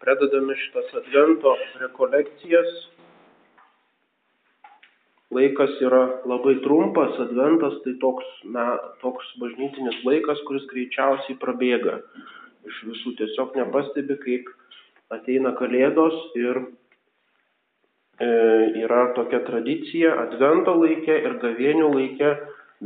pradedame šitas advento rekolekcijas. Laikas yra labai trumpas, adventas tai toks, na, toks bažnytinis laikas, kuris greičiausiai prabėga. Iš visų tiesiog nepastebi, kaip ateina kalėdos ir e, yra tokia tradicija advento laikė ir gavėnių laikė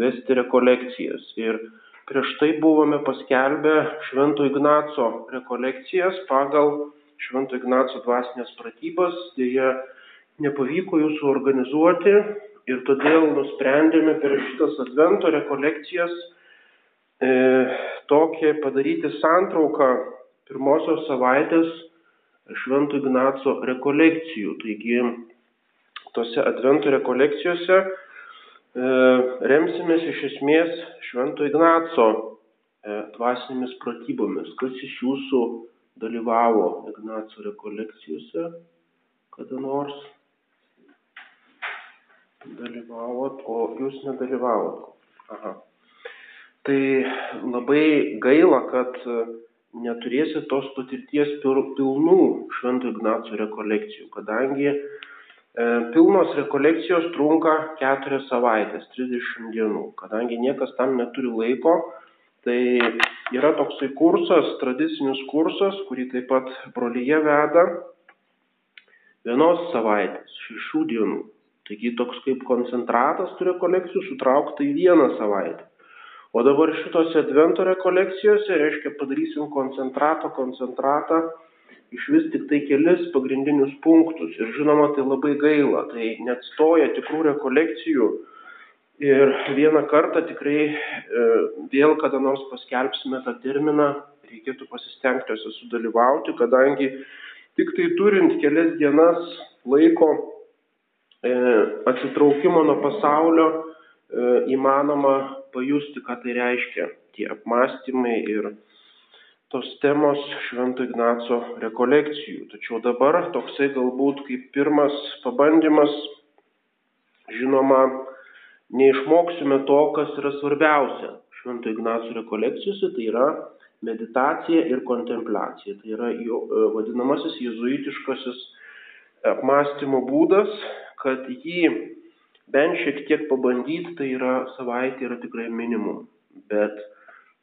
vesti rekolekcijas. Ir prieš tai buvome paskelbę Švento Ignaco rekolekcijas pagal Švento Ignaco dvasinės pratybas, dėja nepavyko jų suorganizuoti ir todėl nusprendėme per šitas advento rekolekcijas e, tokią padaryti santrauką pirmosios savaitės Švento Ignaco rekolekcijų. Taigi, tose advento rekolekcijose e, remsimės iš esmės Švento Ignaco e, dvasinėmis pratybomis. Kas iš jūsų dalyvavo Ignaco rekolekcijose kada nors? Dalyvavot, o jūs nedalyvavot. Aha. Tai labai gaila, kad neturėsit tos patirties pilnų Švento Ignaco rekolekcijų, kadangi e, pilnos rekolekcijos trunka 4 savaitės, 30 dienų. Kadangi niekas tam neturi laiko, Tai yra toksai kursas, tradicinis kursas, kurį taip pat brolyje veda vienos savaitės, šešių dienų. Taigi toks kaip koncentratas tų rekolekcijų sutraukta į vieną savaitę. O dabar šitose advento rekolekcijose, reiškia, padarysim koncentratą, koncentratą, iš vis tik tai kelis pagrindinius punktus. Ir žinoma, tai labai gaila, tai net stoja tikrų rekolekcijų Ir vieną kartą tikrai e, vėl kada nors paskelbsime tą terminą, reikėtų pasistengti juose sudalyvauti, kadangi tik tai turint kelias dienas laiko e, atsitraukimo nuo pasaulio e, įmanoma pajusti, ką tai reiškia tie apmąstymai ir tos temos Švento Ignaco rekolekcijų. Tačiau dabar toksai galbūt kaip pirmas pabandymas, žinoma, neišmoksime to, kas yra svarbiausia Švento Ignaco rekolekcijose, tai yra meditacija ir kontempliacija. Tai yra jo, e, vadinamasis jezuitiškasis apmąstymo būdas, kad jį bent šiek tiek pabandyti, tai yra savaitė yra tikrai minimum. Bet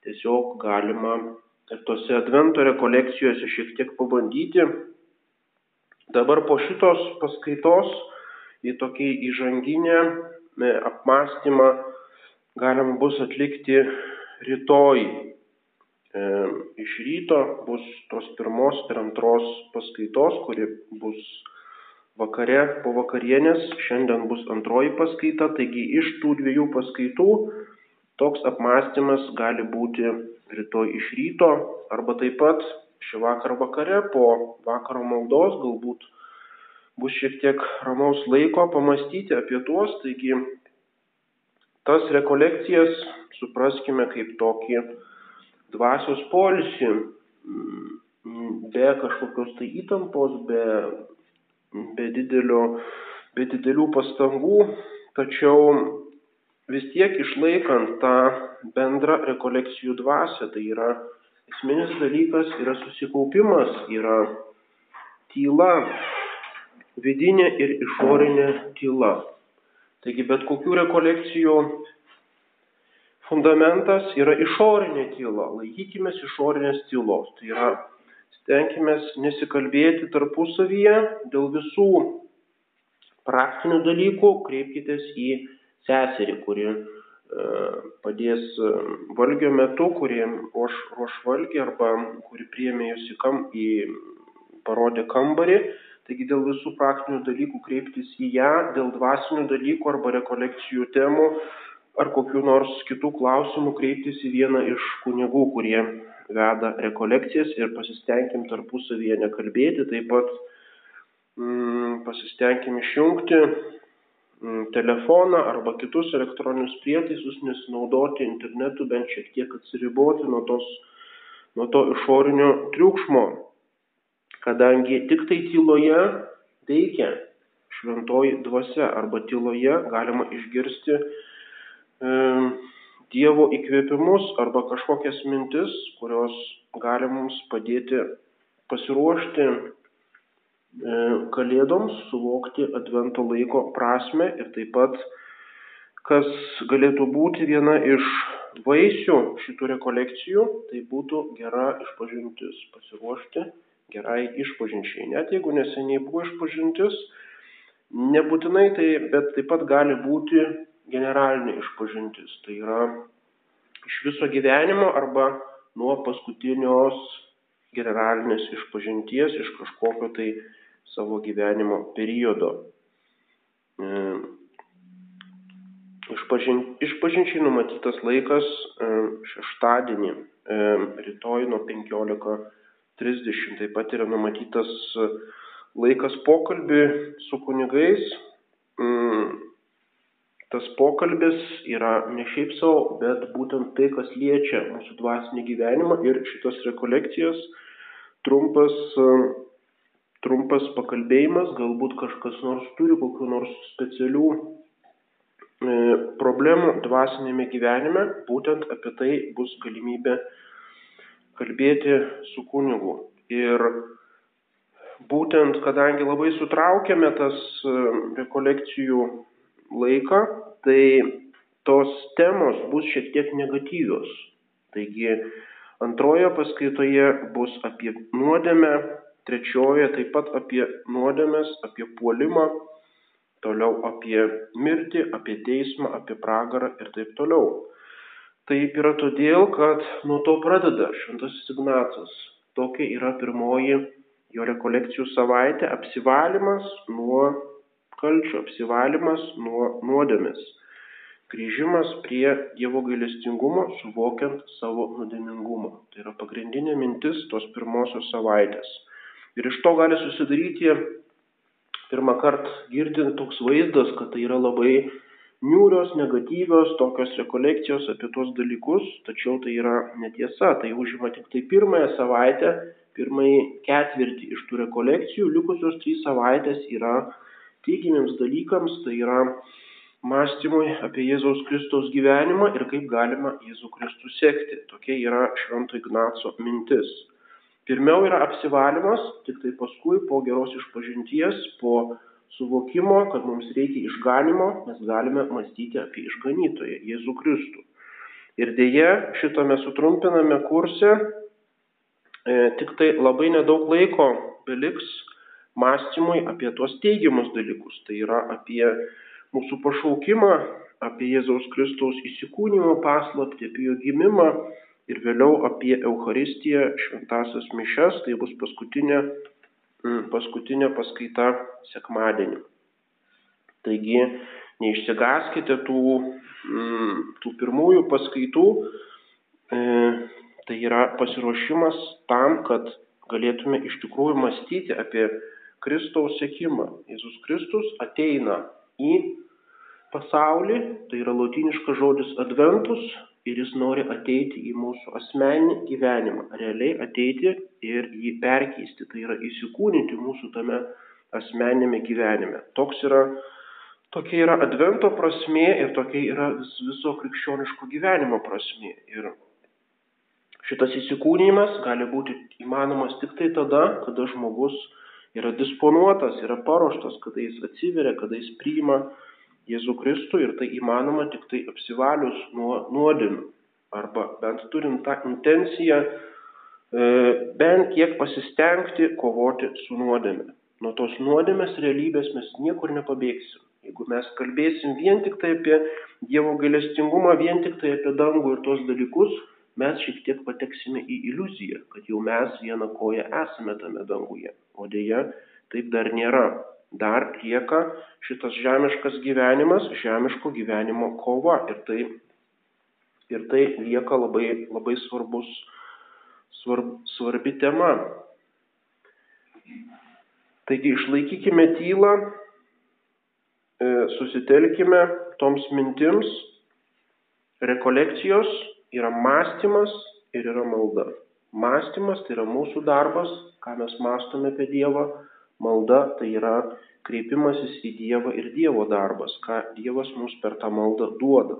tiesiog galima ir tose advento rekolekcijose šiek tiek pabandyti. Dabar po šitos paskaitos į tokį įžanginę apmąstymą galima bus atlikti rytoj. E, iš ryto bus tos pirmos ir antros paskaitos, kuri bus vakare po vakarienės, šiandien bus antroji paskaita, taigi iš tų dviejų paskaitų toks apmąstymas gali būti rytoj iš ryto arba taip pat šį vakar vakare po vakaro maldos. Galbūt bus šiek tiek ramaus laiko pamastyti apie tuos, taigi tas rekolekcijas supraskime kaip tokį dvasios polisį, be kažkokios tai įtampos, be, be, didelio, be didelių pastangų, tačiau vis tiek išlaikant tą bendrą rekolekcijų dvasę, tai yra esminis dalykas, yra susikaupimas, yra tyla, vidinė ir išorinė tyla. Taigi bet kokių rekolekcijų fundamentas yra išorinė tyla. Laikykime išorinės tylos. Tai yra stenkime nesikalbėti tarpusavyje dėl visų praktinių dalykų, kreipkitės į seserį, kuri e, padės e, valgio metu, kurie ruoš, ruoš valgį arba kuri priėmė jūs į, kam, į parodė kambarį Taigi dėl visų praktinių dalykų kreiptis į ją, dėl dvasinių dalykų arba rekolekcijų temų ar kokiu nors kitų klausimų kreiptis į vieną iš kunigų, kurie veda rekolekcijas ir pasistengim tarpusavyje nekalbėti, taip pat mm, pasistengim išjungti mm, telefoną arba kitus elektroninius prietaisus, nesinaudoti internetu, bent šiek tiek atsiriboti nuo, tos, nuo to išorinio triukšmo kadangi tik tai tyloje veikia šventoji dvasia arba tyloje galima išgirsti e, Dievo įkvėpimus arba kažkokias mintis, kurios gali mums padėti pasiruošti e, kalėdoms, suvokti advento laiko prasme ir taip pat, kas galėtų būti viena iš vaisių šitų rekolekcijų, tai būtų gera išpažintis, pasiruošti gerai išpažinčiai. Net jeigu neseniai buvo išpažintis, nebūtinai tai, bet taip pat gali būti generalinė išpažintis. Tai yra iš viso gyvenimo arba nuo paskutinios generalinės išpažinties, iš kažkokio tai savo gyvenimo periodo. E, išpažin, išpažinčiai numatytas laikas e, šeštadienį, e, rytoj nuo 15.30. Taip pat yra numatytas laikas pokalbį su kunigais. Tas pokalbis yra ne šiaip savo, bet būtent tai, kas liečia mūsų dvasinį gyvenimą. Ir šitos rekolekcijos trumpas, trumpas pakalbėjimas, galbūt kažkas nors turi kokiu nors specialių e, problemų dvasinėme gyvenime, būtent apie tai bus galimybė kalbėti su kunigu. Ir būtent kadangi labai sutraukėme tas rekolekcijų laiką, tai tos temos bus šiek tiek negatyvios. Taigi antroje paskaitoje bus apie nuodėmę, trečioje taip pat apie nuodėmės, apie puolimą, toliau apie mirtį, apie teismą, apie pragarą ir taip toliau. Taip yra todėl, kad nuo to pradeda šventasis Ignacas. Tokia yra pirmoji jo rekolekcijų savaitė - apsivalymas nuo kalčių apsivalymas nuo nuodėmės, grįžimas prie Dievo gailestingumo, suvokiant savo nuodėmingumą. Tai yra pagrindinė mintis tos pirmosios savaitės. Ir iš to gali susidaryti pirmą kartą girdint toks vaizdas, kad tai yra labai niūrios, negatyvios, tokios rekolekcijos apie tuos dalykus, tačiau tai yra netiesa, tai užima tik tai pirmąją savaitę, pirmąjį ketvirtį iš tų rekolekcijų, likusios trys savaitės yra teigiamiems dalykams, tai yra mąstymui apie Jėzaus Kristaus gyvenimą ir kaip galima Jėzų Kristų sekti. Tokia yra Švento Ignaco mintis. Pirmiau yra apsivalymas, tik tai paskui po geros išpažinties, po suvokimo, kad mums reikia išganimo, mes galime mąstyti apie išganytoją Jėzų Kristų. Ir dėje šitame sutrumpiname kurse e, tik tai labai nedaug laiko beliks mąstymui apie tuos teigiamus dalykus. Tai yra apie mūsų pašaukimą, apie Jėzaus Kristaus įsikūnymo paslapti, apie jo gimimą ir vėliau apie Euharistiją, šventasias mišes. Tai bus paskutinė, paskutinė paskaita sekmadienį. Taigi neišsigaskite tų, mm, tų pirmųjų paskaitų. E, tai yra pasiruošimas tam, kad galėtume iš tikrųjų mąstyti apie Kristaus sekimą. Jėzus Kristus ateina į pasaulį, tai yra latiniškas žodis adventus, ir jis nori ateiti į mūsų asmeninį gyvenimą, realiai ateiti ir jį perkeisti, tai yra įsikūnyti mūsų tame asmeninėme gyvenime. Toks yra, tokia yra advento prasme ir tokia yra vis, viso krikščioniško gyvenimo prasme. Ir šitas įsikūnymas gali būti įmanomas tik tai tada, kada žmogus yra disponuotas, yra paruoštas, kada jis atsiveria, kada jis priima Jėzų Kristų ir tai įmanoma tik tai apsivalius nuo nuodėmių arba bent turint tą intenciją e, bent kiek pasistengti kovoti su nuodėme. Nuo tos nuodėmės realybės mes niekur nepabėgsim. Jeigu mes kalbėsim vien tik tai apie Dievo gailestingumą, vien tik tai apie dangų ir tos dalykus, mes šiek tiek pateksime į iliuziją, kad jau mes vieną koją esame tame danguje o dėja taip dar nėra. Dar lieka šitas žemiškas gyvenimas, žemiško gyvenimo kova ir tai, ir tai lieka labai, labai svarbus, svarb, svarbi tema. Taigi išlaikykime tylą, e, susitelkime toms mintims, rekolekcijos yra mąstymas ir yra malda. Mąstymas tai yra mūsų darbas, ką mes mąstome apie Dievą. Malda tai yra kreipimasis į Dievą ir Dievo darbas, ką Dievas mums per tą maldą duoda.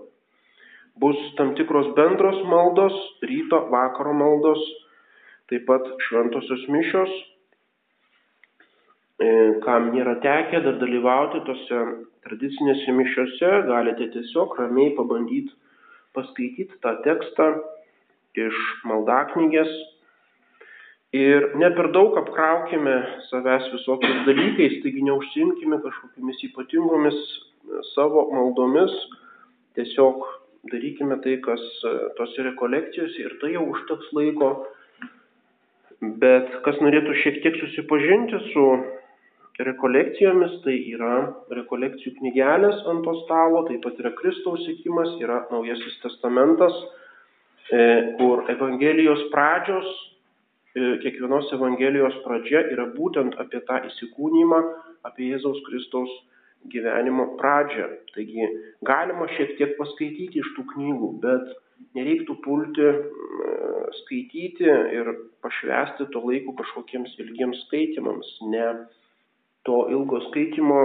Bus tam tikros bendros maldos, ryto, vakaro maldos, taip pat šventosios mišios. E, kam nėra tekę dar dalyvauti tose tradicinėse mišiose, galite tiesiog ramiai pabandyti paskaityti tą tekstą iš maldaknygės ir ne per daug apkraukime savęs visokiais dalykais, taigi neužsimkime kažkokiamis ypatingomis savo maldomis, tiesiog darykime tai, kas tose rekolekcijose ir tai jau užteks laiko. Bet kas norėtų šiek tiek susipažinti su rekolekcijomis, tai yra rekolekcijų knygelės ant to stalo, taip pat yra Kristaus sėkimas, yra Naujasis testamentas, e, kur Evangelijos pradžios, e, kiekvienos Evangelijos pradžia yra būtent apie tą įsikūnymą, apie Jėzaus Kristaus gyvenimo pradžią. Taigi galima šiek tiek paskaityti iš tų knygų, bet nereiktų pulti skaityti ir pašvesti to laiko kažkokiems ilgiems skaitimams. Ne to ilgo skaitimo,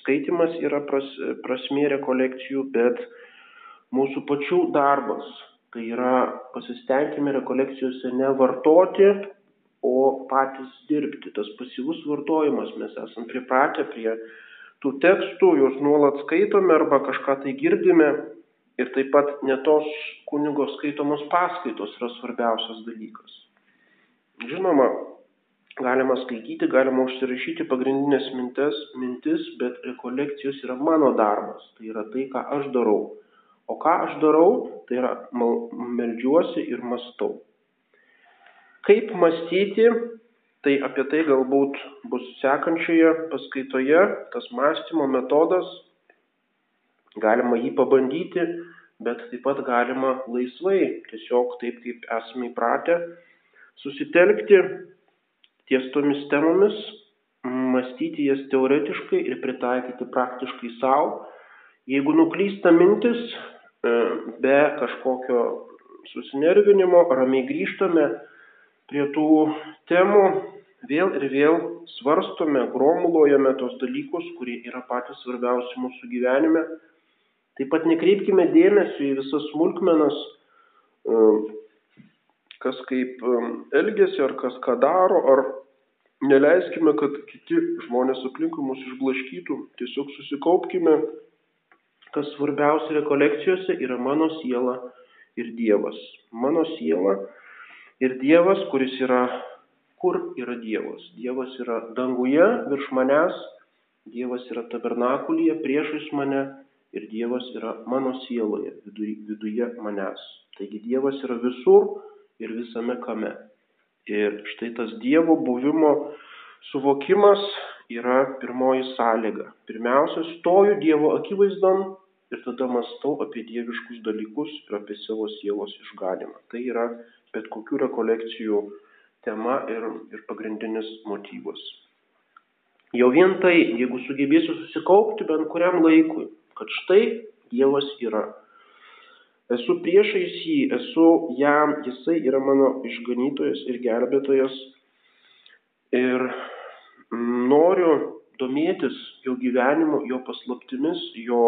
skaitimas yra pras, prasmė rekolekcijų, bet mūsų pačių darbas. Tai yra pasistengime rekolekcijose ne vartoti, o patys dirbti. Tas pasyvus vartojimas, mes esame pripratę prie tų tekstų, juos nuolat skaitome arba kažką tai girdime ir taip pat ne tos kunigo skaitomos paskaitos yra svarbiausias dalykas. Žinoma, galima skaityti, galima užsirašyti pagrindinės mintis, mintis, bet rekolekcijos yra mano darbas, tai yra tai, ką aš darau. O ką aš darau, tai yra meldžiuosi ir mastau. Kaip mąstyti Tai apie tai galbūt bus sekančioje paskaitoje, tas mąstymo metodas, galima jį pabandyti, bet taip pat galima laisvai, tiesiog taip kaip esame įpratę, susitelkti ties tomis temomis, mąstyti jas teoretiškai ir pritaikyti praktiškai savo. Jeigu nuklysta mintis, be kažkokio susinervinimo, ramiai grįžtame prie tų temų, vėl ir vėl svarstome, gromuluojame tos dalykus, kurie yra patys svarbiausi mūsų gyvenime. Taip pat nekreipkime dėmesio į visas smulkmenas, e, kas kaip e, elgesi, ar kas ką daro, ar neleiskime, kad kiti žmonės aplinkui mus išblaškytų. Tiesiog susikaupkime, kas svarbiausia rekolekcijose yra mano siela ir Dievas. Mano siela ir Dievas, kuris yra kur yra Dievas. Dievas yra danguje virš manęs, Dievas yra tabernakulyje priešais mane ir Dievas yra mano sieloje, viduje manęs. Taigi Dievas yra visur ir visame kame. Ir štai tas Dievo buvimo suvokimas yra pirmoji sąlyga. Pirmiausia, stoju Dievo akivaizdon ir tada mąstau apie dieviškus dalykus ir apie savo sielos išganimą. Tai yra bet kokių rekolekcijų tema ir, ir pagrindinis motyvas. Jau vien tai, jeigu sugebėsiu susikaupti bent kuriam laikui, kad štai Dievas yra. Esu priešais jį, esu jam, jisai yra mano išganytojas ir gelbėtojas. Ir noriu domėtis jo gyvenimu, jo paslaptimis, jo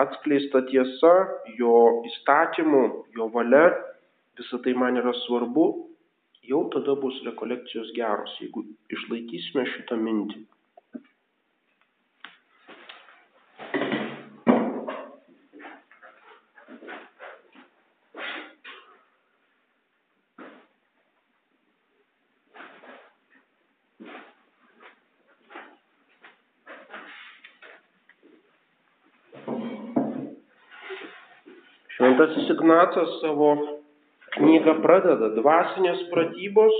atskleista tiesa, jo įstatymu, jo valia. Visą tai man yra svarbu jau tada bus rekolekcijos geros, jeigu išlaikysime šitą mintį. Šventasis Ignacas savo Knyga pradeda dvasinės pratybos,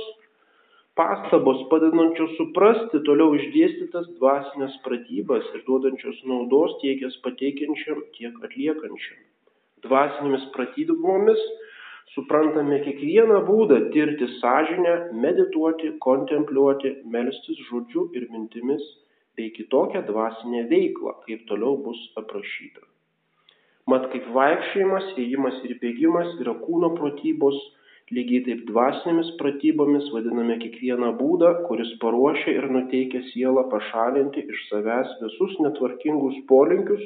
pastabos padedančios suprasti toliau išdėstytas dvasinės pratybas ir duodančios naudos tiek jas pateikiančiam, tiek atliekančiam. Dvasinėmis pratybomis suprantame kiekvieną būdą tirti sąžinę, medituoti, kontempliuoti, melstis žodžiu ir mintimis bei kitokią dvasinę veiklą, kaip toliau bus aprašyta. Mat kaip vaikščiojimas, ėjimas ir bėgimas yra kūno pratybos, lygiai taip dvasinėmis pratybomis vadiname kiekvieną būdą, kuris paruošia ir nuteikia sielą pašalinti iš savęs visus netvarkingus polinkius,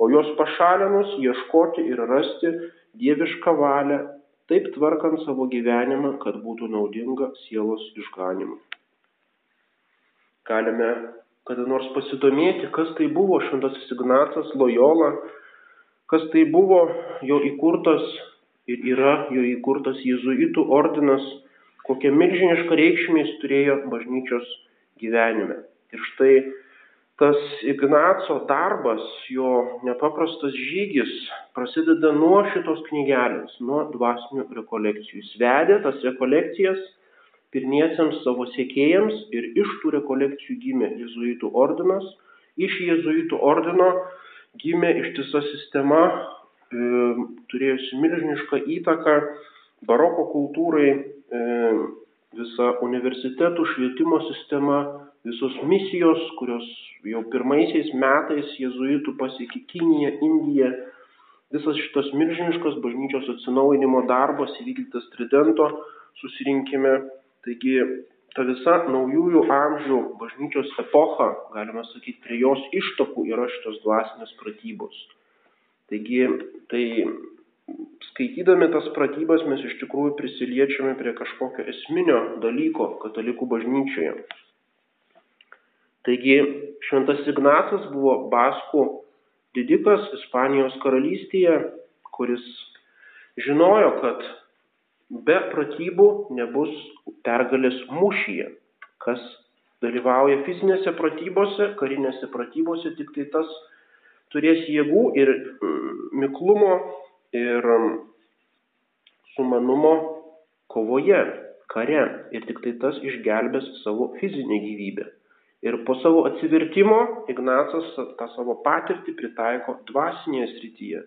o juos pašalinus ieškoti ir rasti dievišką valią, taip tvarkant savo gyvenimą, kad būtų naudinga sielos išganimui. Galime kada nors pasidomėti, kas tai buvo Šventasis Ignacas Lojola, kas tai buvo jo įkurtas ir yra jo įkurtas jėzuitų ordinas, kokią milžinišką reikšmę jis turėjo bažnyčios gyvenime. Ir štai tas Ignaco darbas, jo nepaprastas žygis prasideda nuo šitos knygelės, nuo dvasinių rekolekcijų. Jis vedė tas rekolekcijas pirmiesiams savo sėkėjams ir iš tų rekolekcijų gimė jezuitų ordinas. Iš jezuitų ordino gimė ištisa sistema, e, turėjusi milžinišką įtaką baroko kultūrai, e, visa universitetų švietimo sistema, visos misijos, kurios jau pirmaisiais metais jėzuitų pasiekė Kiniją, Indiją, visas šitas milžiniškas bažnyčios atsinaujinimo darbas įvykdytas Tridento susirinkime. Taigi ta visa naujųjų amžių bažnyčios epocha, galima sakyti, prie jos ištakų yra šitos dvasinės pratybos. Taigi, tai skaitydami tas pratybas mes iš tikrųjų prisiliečiame prie kažkokio esminio dalyko katalikų bažnyčioje. Taigi Šventas Ignacas buvo Baskų didikas Ispanijos karalystėje, kuris žinojo, kad be pratybų nebus pergalės mūšyje. Kas dalyvauja fizinėse pratybose, karinėse pratybose, tik tai tas turės jėgų ir mm, miklumo ir mm, sumanumo kovoje, kare. Ir tik tai tas išgelbės savo fizinę gyvybę. Ir po savo atsivertimo Ignacas tą savo patirtį pritaiko dvasinėje srityje.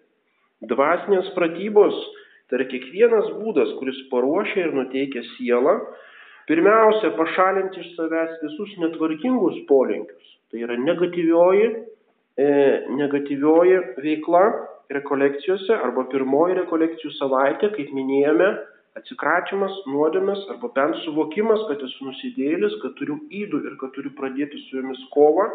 Dvasinės pratybos tai yra kiekvienas būdas, kuris paruošia ir nuteikia sielą, pirmiausia pašalinti iš savęs visus netvarkingus polinkius. Tai yra negatyvioji, e, negatyvioji veikla rekolekcijose arba pirmoji rekolekcijų savaitė, kaip minėjome, atsikratymas nuodėmės arba bent suvokimas, kad esu nusidėlis, kad turiu įdų ir kad turiu pradėti su jomis kovą.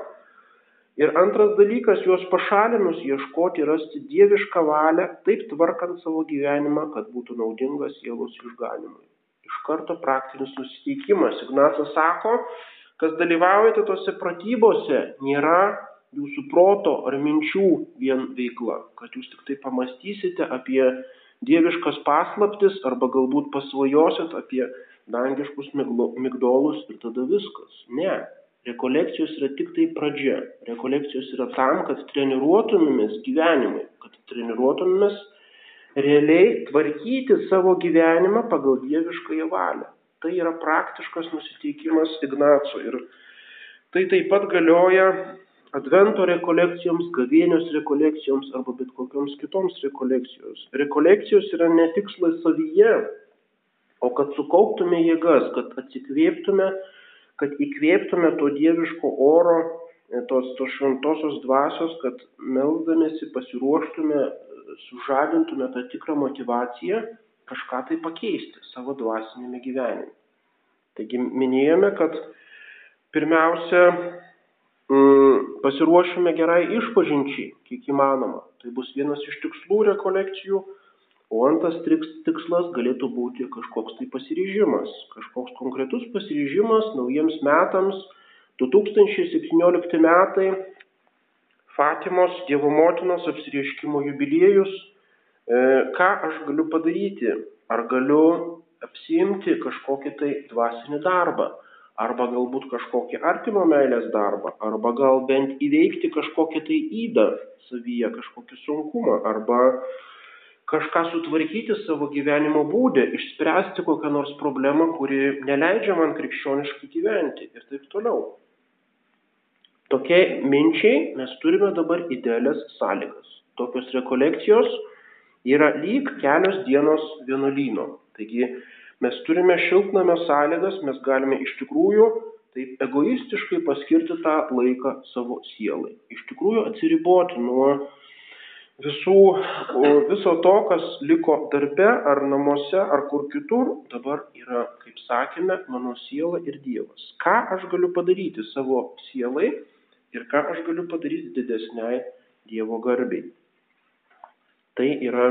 Ir antras dalykas, juos pašalinus ieškoti, rasti dievišką valią, taip tvarkant savo gyvenimą, kad būtų naudingas sielos išganimui. Iš karto praktinis nusiteikimas. Ignacas sako, kas dalyvaujate tose pratybose, nėra jūsų proto ar minčių vien veikla, kad jūs tik tai pamastysite apie dieviškas paslaptis arba galbūt pasvajosit apie dangiškus migdolus ir tada viskas. Ne. Rekolekcijos yra tik tai pradžia. Rekolekcijos yra tam, kad treniruotumėmės gyvenimui, kad treniruotumėmės realiai tvarkyti savo gyvenimą pagal dieviškąją valią. Tai yra praktiškas nusiteikimas Ignaco. Ir tai taip pat galioja advento rekolekcijoms, gavėnios rekolekcijoms arba bet kokioms kitoms rekolekcijos. Rekolekcijos yra ne tikslas savyje, o kad sukauptume jėgas, kad atsikvėptume, kad įkvėptume to dieviško oro, tos, tos šventosios dvasios, kad melzdamėsi pasiruoštume, sužadintume tą tikrą motivaciją kažką tai pakeisti savo dvasinėme gyvenime. Taigi minėjome, kad pirmiausia, Mm, pasiruošime gerai išpažinčiai, kiek įmanoma. Tai bus vienas iš tikslų rekolekcijų, o antras tikslas galėtų būti kažkoks tai pasiryžimas, kažkoks konkretus pasiryžimas naujiems metams. 2017 metai Fatimos Dievo motinos apsirieškimo jubiliejus. E, ką aš galiu padaryti? Ar galiu apsiimti kažkokį tai dvasinį darbą? arba galbūt kažkokį artimo meilės darbą, arba gal bent įveikti kažkokią tai įdą savyje, kažkokį sunkumą, arba kažką sutvarkyti savo gyvenimo būdė, išspręsti kokią nors problemą, kuri neleidžia man krikščioniškai gyventi ir taip toliau. Tokiai minčiai mes turime dabar idealias sąlygas. Tokios rekolekcijos yra lyg kelios dienos vienuolyno. Taigi mes turime šiltnamio sąlygas, mes galime iš tikrųjų taip egoistiškai paskirti tą laiką savo sielai. Iš tikrųjų atsiriboti nuo visų, viso to, kas liko darbe ar namuose ar kur kitur, dabar yra, kaip sakėme, mano siela ir Dievas. Ką aš galiu padaryti savo sielai ir ką aš galiu padaryti didesniai Dievo garbiai. Tai yra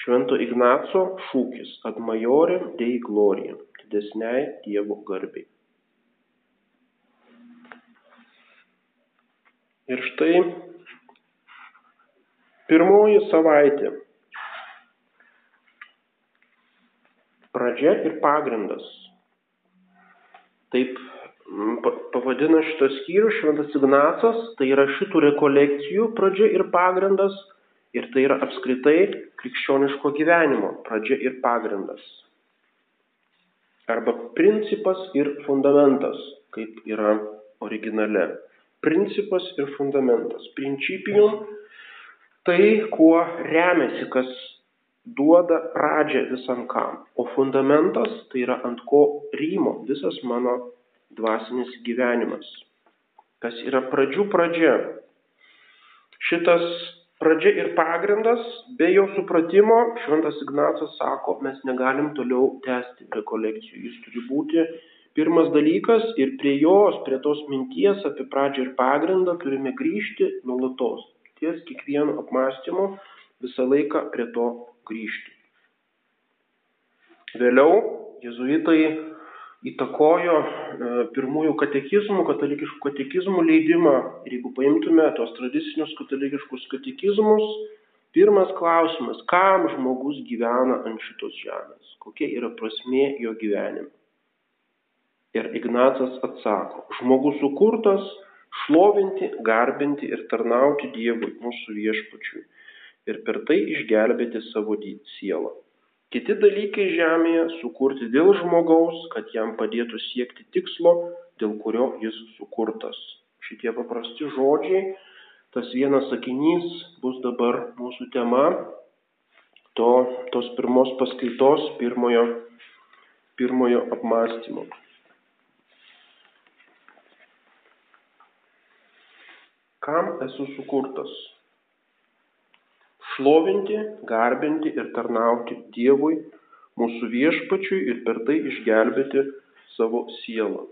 Švento Ignaco šūkis ad majorem dei gloriam, didesniai Dievo garbiai. Ir štai pirmoji savaitė. Pradžia ir pagrindas. Taip pavadina šitas skyrius Šventas Ignacas, tai yra šitų rekolekcijų pradžia ir pagrindas Ir tai yra apskritai krikščioniško gyvenimo pradžia ir pagrindas. Arba principas ir fundamentas, kaip yra originale. Principas ir fundamentas. Principium tai, kuo remiasi, kas duoda pradžią visam kam. O fundamentas tai yra ant ko rymo visas mano dvasinis gyvenimas. Kas yra pradžių pradžia. Šitas pradžia ir pagrindas, be jo supratimo, Šventas Ignacas sako, mes negalim toliau tęsti rekolekcijų. Jis turi būti pirmas dalykas ir prie jos, prie tos minties apie pradžią ir pagrindą turime grįžti nuolatos. Ties kiekvienu apmąstymu visą laiką prie to grįžti. Vėliau jezuitai įtakojo e, pirmųjų katekizmų, katalikiškų katekizmų leidimą. Ir jeigu paimtume tos tradicinius katalikiškus katekizmus, pirmas klausimas, kam žmogus gyvena ant šitos žemės, kokia yra prasmė jo gyvenime. Ir Ignacas atsako, žmogus sukurtas šlovinti, garbinti ir tarnauti Dievui, mūsų viešpačiui, ir per tai išgelbėti savo sielą. Kiti dalykai žemėje sukurti dėl žmogaus, kad jam padėtų siekti tikslo, dėl kurio jis sukurtas. Šitie paprasti žodžiai, tas vienas sakinys bus dabar mūsų tema to, tos pirmos paskaitos, pirmojo, pirmojo apmąstymo. Kam esu sukurtas? šlovinti, garbinti ir tarnauti Dievui, mūsų viešpačiui ir per tai išgelbėti savo sielą.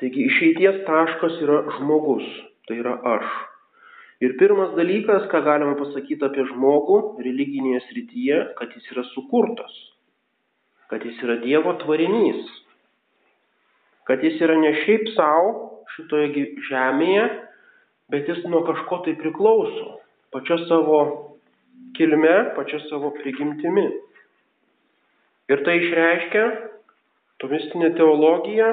Taigi išeities taškas yra žmogus, tai yra aš. Ir pirmas dalykas, ką galima pasakyti apie žmogų religinėje srityje, kad jis yra sukurtas, kad jis yra Dievo tvarinys, kad jis yra ne šiaip savo šitoje žemėje, bet jis nuo kažko tai priklauso pačia savo kilme, pačia savo prigimtimi. Ir tai išreiškia tomistinė teologija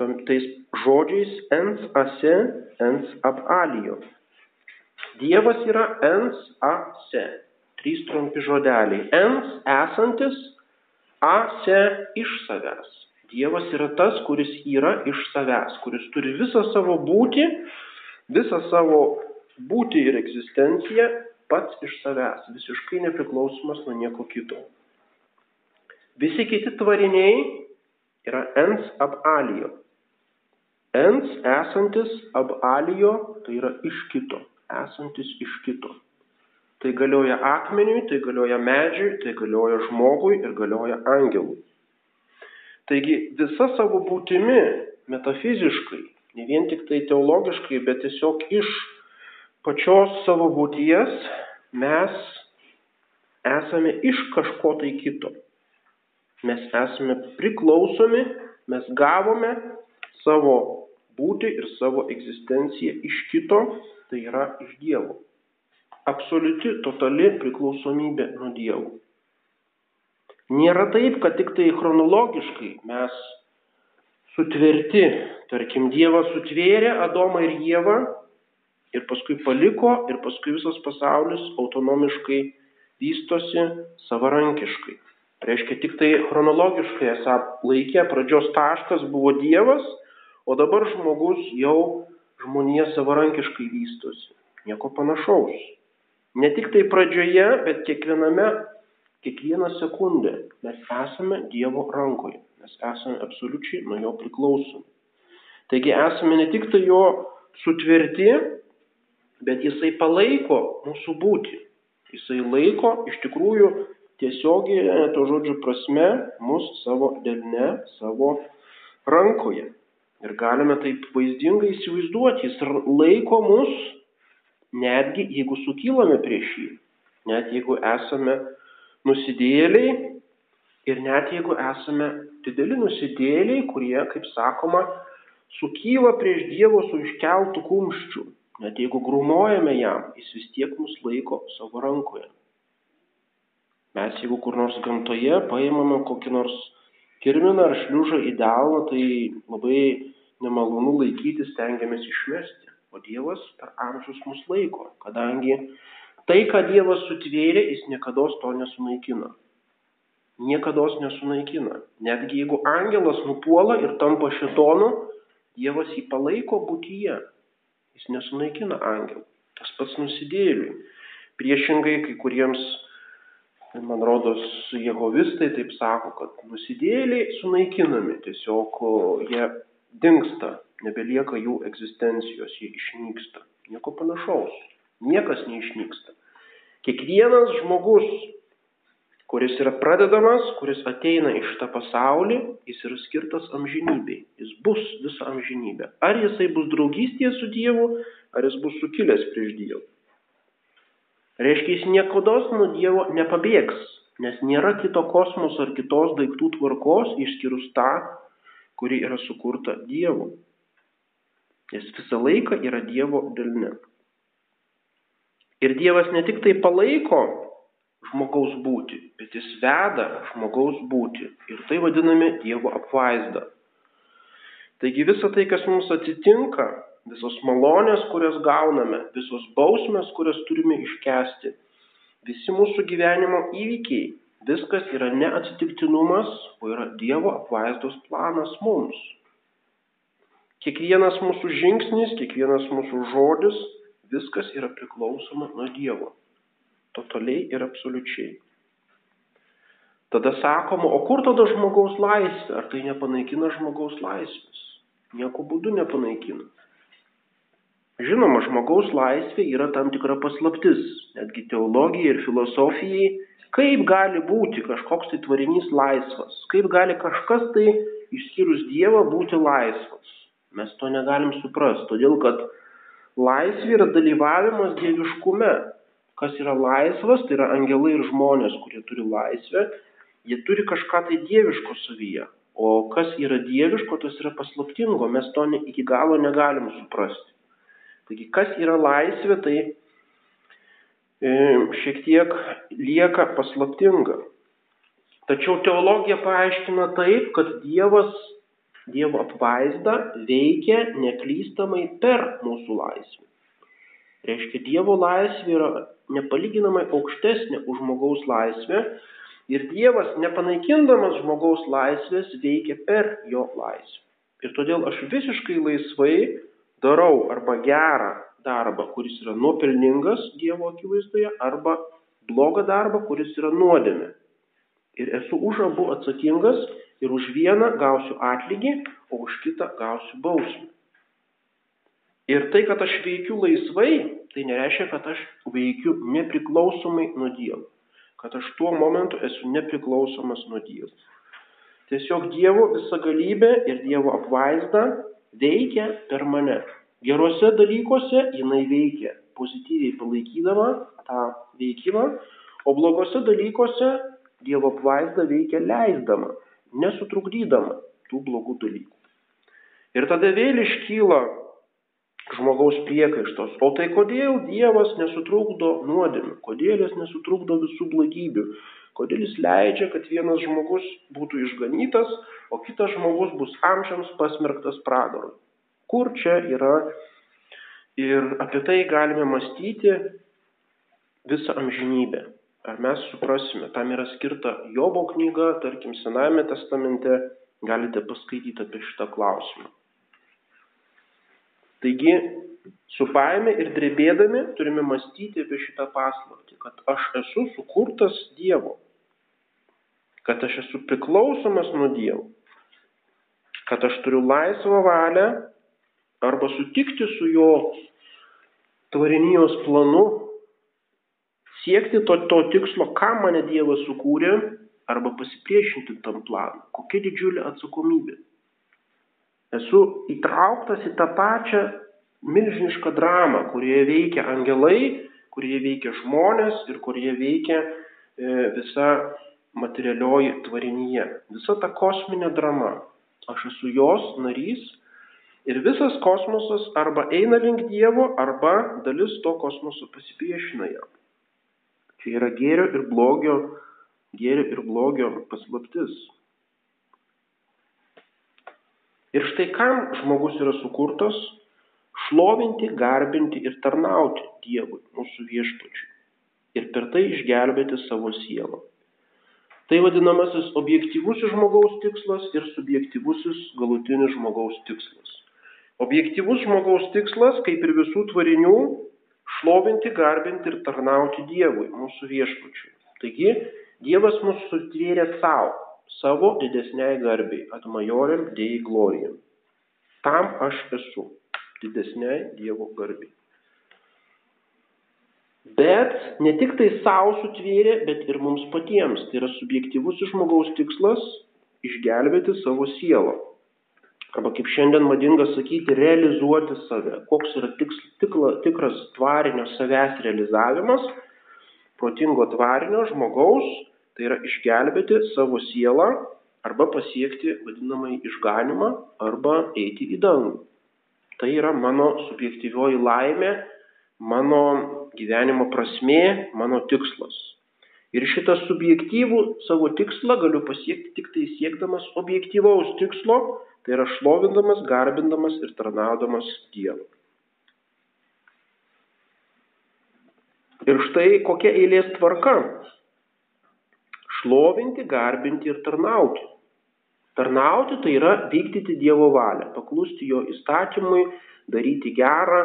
tam, tais žodžiais ens ase, ens ab alio. Dievas yra ens ase. Trys trumpi žodeliai. Ens esantis, ase iš savęs. Dievas yra tas, kuris yra iš savęs, kuris turi visą savo būti, visą savo būti ir egzistencija pats iš savęs, visiškai nepriklausomas nuo nieko kito. Visi kiti tvariniai yra ens ab alio. Ens esantis ab alio tai yra iš kito, esantis iš kito. Tai galioja akmeniui, tai galioja medžiui, tai galioja žmogui ir galioja angelui. Taigi visa savo būtimi metafiziškai, ne vien tik tai teologiškai, bet tiesiog iš pačios savo būties mes esame iš kažko tai kito. Mes esame priklausomi, mes gavome savo būti ir savo egzistenciją iš kito, tai yra iš Dievo. Absoliuti, totali priklausomybė nuo Dievo. Nėra taip, kad tik tai chronologiškai mes sutverti, tarkim, Dievas sutvėrė Adomą ir Jėvą ir paskui paliko ir paskui visas pasaulis autonomiškai vystosi savarankiškai. Reiškia, tik tai chronologiškai esą laikė pradžios taškas buvo Dievas, o dabar žmogus jau žmonija savarankiškai vystosi. Nieko panašaus. Ne tik tai pradžioje, bet kiekviename, kiekvieną sekundę mes esame Dievo rankoje. Mes esame absoliučiai nuo jo priklausomi. Taigi esame ne tik tai jo sutverti, bet jisai palaiko mūsų būti. Jisai laiko iš tikrųjų tiesiogiai to žodžio prasme mus savo delne, savo rankoje. Ir galime taip vaizdingai įsivaizduoti, jis laiko mus netgi jeigu sukylame prieš jį. net jeigu esame nusidėliai ir net jeigu esame dideli nusidėliai, kurie, kaip sakoma, sukyla prieš Dievo su iškeltų kumščių, net jeigu grumojame jam, jis vis tiek mus laiko savo rankoje. Mes jeigu kur nors gamtoje paimame kokį nors kirminą ar šliužą į delną, tai labai nemalonu laikyti, stengiamės išmesti. O Dievas per amžius mus laiko, kadangi tai, ką Dievas sutvėrė, jis niekada to nesunaikina. Niekada nesunaikina. Netgi jeigu angelas nupuola ir tampa šitonu, Dievas jį palaiko būtyje. Jis nesunaikina angelų. Tas pats nusidėliui. Priešingai kai kuriems, man rodos, jehovistai taip sako, kad nusidėliai sunaikinami, tiesiog jie dinksta nebelieka jų egzistencijos, jie išnyksta. Nieko panašaus. Niekas neišnyksta. Kiekvienas žmogus, kuris yra pradedamas, kuris ateina iš tą pasaulį, jis yra skirtas amžinybei. Jis bus visą amžinybę. Ar jisai bus draugystėje su Dievu, ar jis bus sukilęs prieš Dievą. Reiškia, jis niekada nuo Dievo nepabėgs, nes nėra kito kosmoso ar kitos daiktų tvarkos išskyrus tą, kuri yra sukurta Dievu. Jis visą laiką yra Dievo dalimi. Ir Dievas ne tik tai palaiko žmogaus būti, bet jis veda žmogaus būti. Ir tai vadiname Dievo apvaizda. Taigi visa tai, kas mums atsitinka, visos malonės, kurias gauname, visos bausmės, kurias turime iškesti, visi mūsų gyvenimo įvykiai, viskas yra ne atsitiktinumas, o yra Dievo apvaizdos planas mums. Kiekvienas mūsų žingsnis, kiekvienas mūsų žodis, viskas yra priklausoma nuo Dievo. Totaliai ir absoliučiai. Tada sakoma, o kur tada žmogaus laisvė? Ar tai nepanaikina žmogaus laisvės? Nieko būdu nepanaikina. Žinoma, žmogaus laisvė yra tam tikra paslaptis, netgi teologijai ir filosofijai, kaip gali būti kažkoks tai tvarinys laisvas, kaip gali kažkas tai išskyrus Dievą būti laisvas. Mes to negalim suprasti, todėl kad laisvė yra dalyvavimas dieviškume. Kas yra laisvas, tai yra angelai ir žmonės, kurie turi laisvę, jie turi kažką tai dieviško savyje. O kas yra dieviško, tas yra paslaptingo, mes to ne, iki galo negalim suprasti. Taigi, kas yra laisvė, tai e, šiek tiek lieka paslaptinga. Tačiau teologija paaiškina taip, kad Dievas Dievo apvaizda veikia neklystamai per mūsų laisvę. Reiškia, Dievo laisvė yra nepalyginamai aukštesnė už žmogaus laisvę ir Dievas nepanaikindamas žmogaus laisvės veikia per jo laisvę. Ir todėl aš visiškai laisvai darau arba gerą darbą, kuris yra nuopelningas Dievo akivaizdoje, arba blogą darbą, kuris yra nuodėmė. Ir esu už abu atsakingas ir už vieną gausiu atlygį, o už kitą gausiu bausmę. Ir tai, kad aš veikiu laisvai, tai nereiškia, kad aš veikiu nepriklausomai nuo Dievo. Kad aš tuo momentu esu nepriklausomas nuo Dievo. Tiesiog Dievo visagalybė ir Dievo apvaizda veikia per mane. Geruose dalykuose jinai veikia pozityviai palaikydama tą veikimą, o blogose dalykuose Dievo apvaizda veikia leisdama nesutrukdydama tų blogų dalykų. Ir tada vėl iškyla žmogaus priekaištos. O tai kodėl Dievas nesutrukdo nuodėmių, kodėl jis nesutrukdo visų blogybių, kodėl jis leidžia, kad vienas žmogus būtų išganytas, o kitas žmogus bus amžiams pasmerktas pradarui. Kur čia yra ir apie tai galime mąstyti visą amžinybę. Ar mes suprasime, tam yra skirta Jobo knyga, tarkim, Senajame testamente, galite paskaityti apie šitą klausimą. Taigi, su baime ir drebėdami turime mąstyti apie šitą paslaptį, kad aš esu sukurtas Dievo, kad aš esu priklausomas nuo Dievo, kad aš turiu laisvą valią arba sutikti su jo tvarinijos planu siekti to, to tikslo, kam mane Dievas sukūrė, arba pasipriešinti tam planui. Kokia didžiulė atsakomybė. Esu įtrauktas į tą pačią milžinišką dramą, kurioje veikia angelai, kurie veikia žmonės ir kurie veikia e, visa materialioji tvarinyje. Visa ta kosminė drama. Aš esu jos narys ir visas kosmosas arba eina link Dievo, arba dalis to kosmoso pasipriešina jam. Čia yra gėrio ir blogio, gėrio ir blogio paslaptis. Ir štai kam žmogus yra sukurtas - šlovinti, garbinti ir tarnauti Dievui, mūsų viešpačiui. Ir per tai išgelbėti savo sielą. Tai vadinamasis objektyvusis žmogaus tikslas ir subjektyvusis galutinis žmogaus tikslas. Objektyvus žmogaus tikslas, kaip ir visų tvarinių, šlovinti, garbinti ir tarnauti Dievui, mūsų viešpačiui. Taigi, Dievas mus sutvėrė savo savo didesniai garbiai, ad majorem dei glorijam. Tam aš esu, didesniai Dievo garbiai. Bet ne tik tai savo sutvėrė, bet ir mums patiems. Tai yra subjektyvus žmogaus tikslas išgelbėti savo sielą. Arba kaip šiandien madinga sakyti, realizuoti save. Koks yra tiks, tikla, tikras tvarinio savęs realizavimas, protingo tvarinio žmogaus Tai yra išgelbėti savo sielą arba pasiekti vadinamąjį išganimą arba eiti į dangų. Tai yra mano subjektyvioji laimė, mano gyvenimo prasmė, mano tikslas. Ir šitą subjektyvų savo tikslą galiu pasiekti tik tai siekdamas objektyvaus tikslo, tai yra šlovindamas, garbindamas ir tarnaudamas Dievą. Ir štai kokia eilės tvarka šlovinti, garbinti ir tarnauti. Tarnauti tai yra vykdyti Dievo valią, paklusti jo įstatymui, daryti gerą,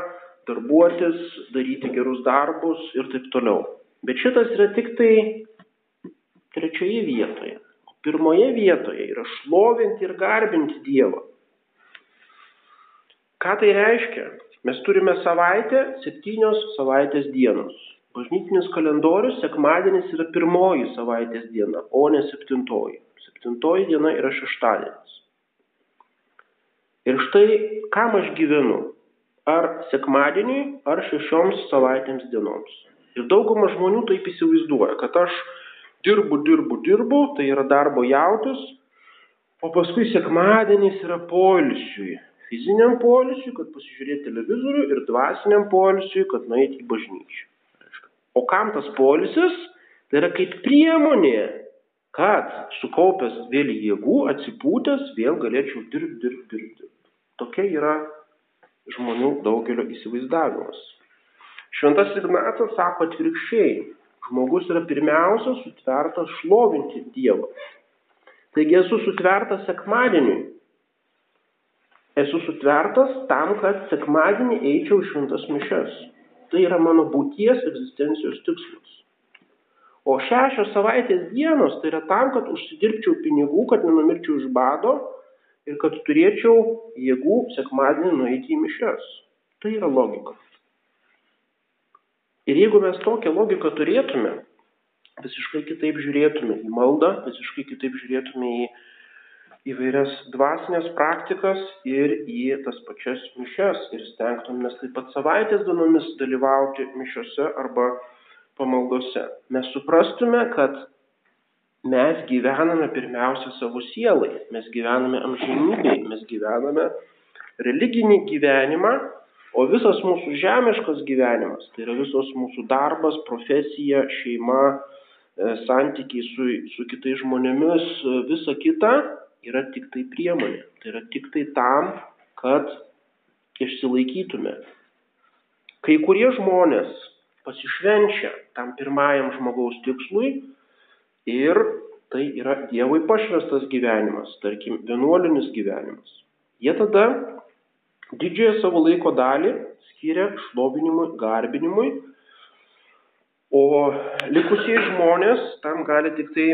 darbuotis, daryti gerus darbus ir taip toliau. Bet šitas yra tik tai trečioje vietoje. Pirmoje vietoje yra šlovinti ir garbinti Dievą. Ką tai reiškia? Mes turime savaitę, septynios savaitės dienos. Bažnytinis kalendorius sekmadienis yra pirmoji savaitės diena, o ne septintoji. Septintoji diena yra šeštadienis. Ir štai kam aš gyvenu? Ar sekmadieniui, ar šešioms savaitėms dienoms. Ir dauguma žmonių taip įsivaizduoja, kad aš dirbu, dirbu, dirbu, tai yra darbo jautis, o paskui sekmadienis yra poilsiui. Fiziniam poilsiui, kad pasižiūrėti televizorių ir dvasiniam poilsiui, kad nueiti į bažnyčią. O kam tas polisis? Tai yra kaip priemonė, kad sukaupęs vėl jėgų, atsipūtęs, vėl galėčiau dirbti, dirbti, dirbti. Dirb. Tokia yra žmonių daugelio įsivaizdavimas. Šventas Ignacas sako atvirkščiai, žmogus yra pirmiausia sutvertas šlovinti Dievą. Taigi esu sutvertas sekmadieniui. Esu sutvertas tam, kad sekmadienį eičiau šventas mišes. Tai yra mano būties egzistencijos tikslas. O šešios savaitės dienos tai yra tam, kad užsidirbčiau pinigų, kad nenumirčiau iš bado ir kad turėčiau jėgų sekmadienį nueiti į mišes. Tai yra logika. Ir jeigu mes tokią logiką turėtume, visiškai kitaip žiūrėtume į maldą, visiškai kitaip žiūrėtume į įvairias dvasinės praktikas ir į tas pačias mišes ir stengtumės taip pat savaitės dienomis dalyvauti mišiose arba pamaldose. Mes suprastume, kad mes gyvename pirmiausia savo sielai, mes gyvename amžinybėje, mes gyvename religinį gyvenimą, o visas mūsų žemiškas gyvenimas, tai yra visos mūsų darbas, profesija, šeima, e, santykiai su, su kitais žmonėmis, visa kita yra tik tai priemonė. Tai yra tik tai tam, kad išsilaikytume. Kai kurie žmonės pasišvenčia tam pirmajam žmogaus tikslui ir tai yra Dievui pašvestas gyvenimas, tarkim, vienuolinis gyvenimas. Jie tada didžiąją savo laiko dalį skiria šlovinimui, garbinimui, o likusiai žmonės tam gali tik tai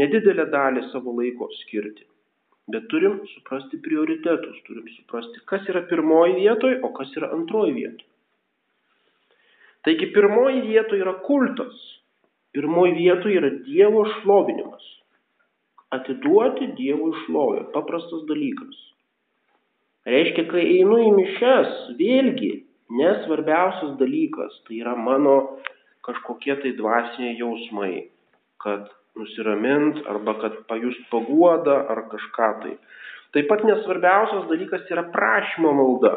nedidelę dalį savo laiko skirti. Bet turim suprasti prioritetus, turim suprasti, kas yra pirmoji vietoj, o kas yra antroji vietoj. Taigi pirmoji vietoj yra kultas, pirmoji vietoj yra Dievo šlovinimas. Atiduoti Dievui šlovę, paprastas dalykas. Reiškia, kai einu į mišes, vėlgi nesvarbiausias dalykas, tai yra mano kažkokie tai dvasiniai jausmai, kad nusiramint arba kad pajust paguodą ar kažką tai. Taip pat nesvarbiausias dalykas yra prašymo malda.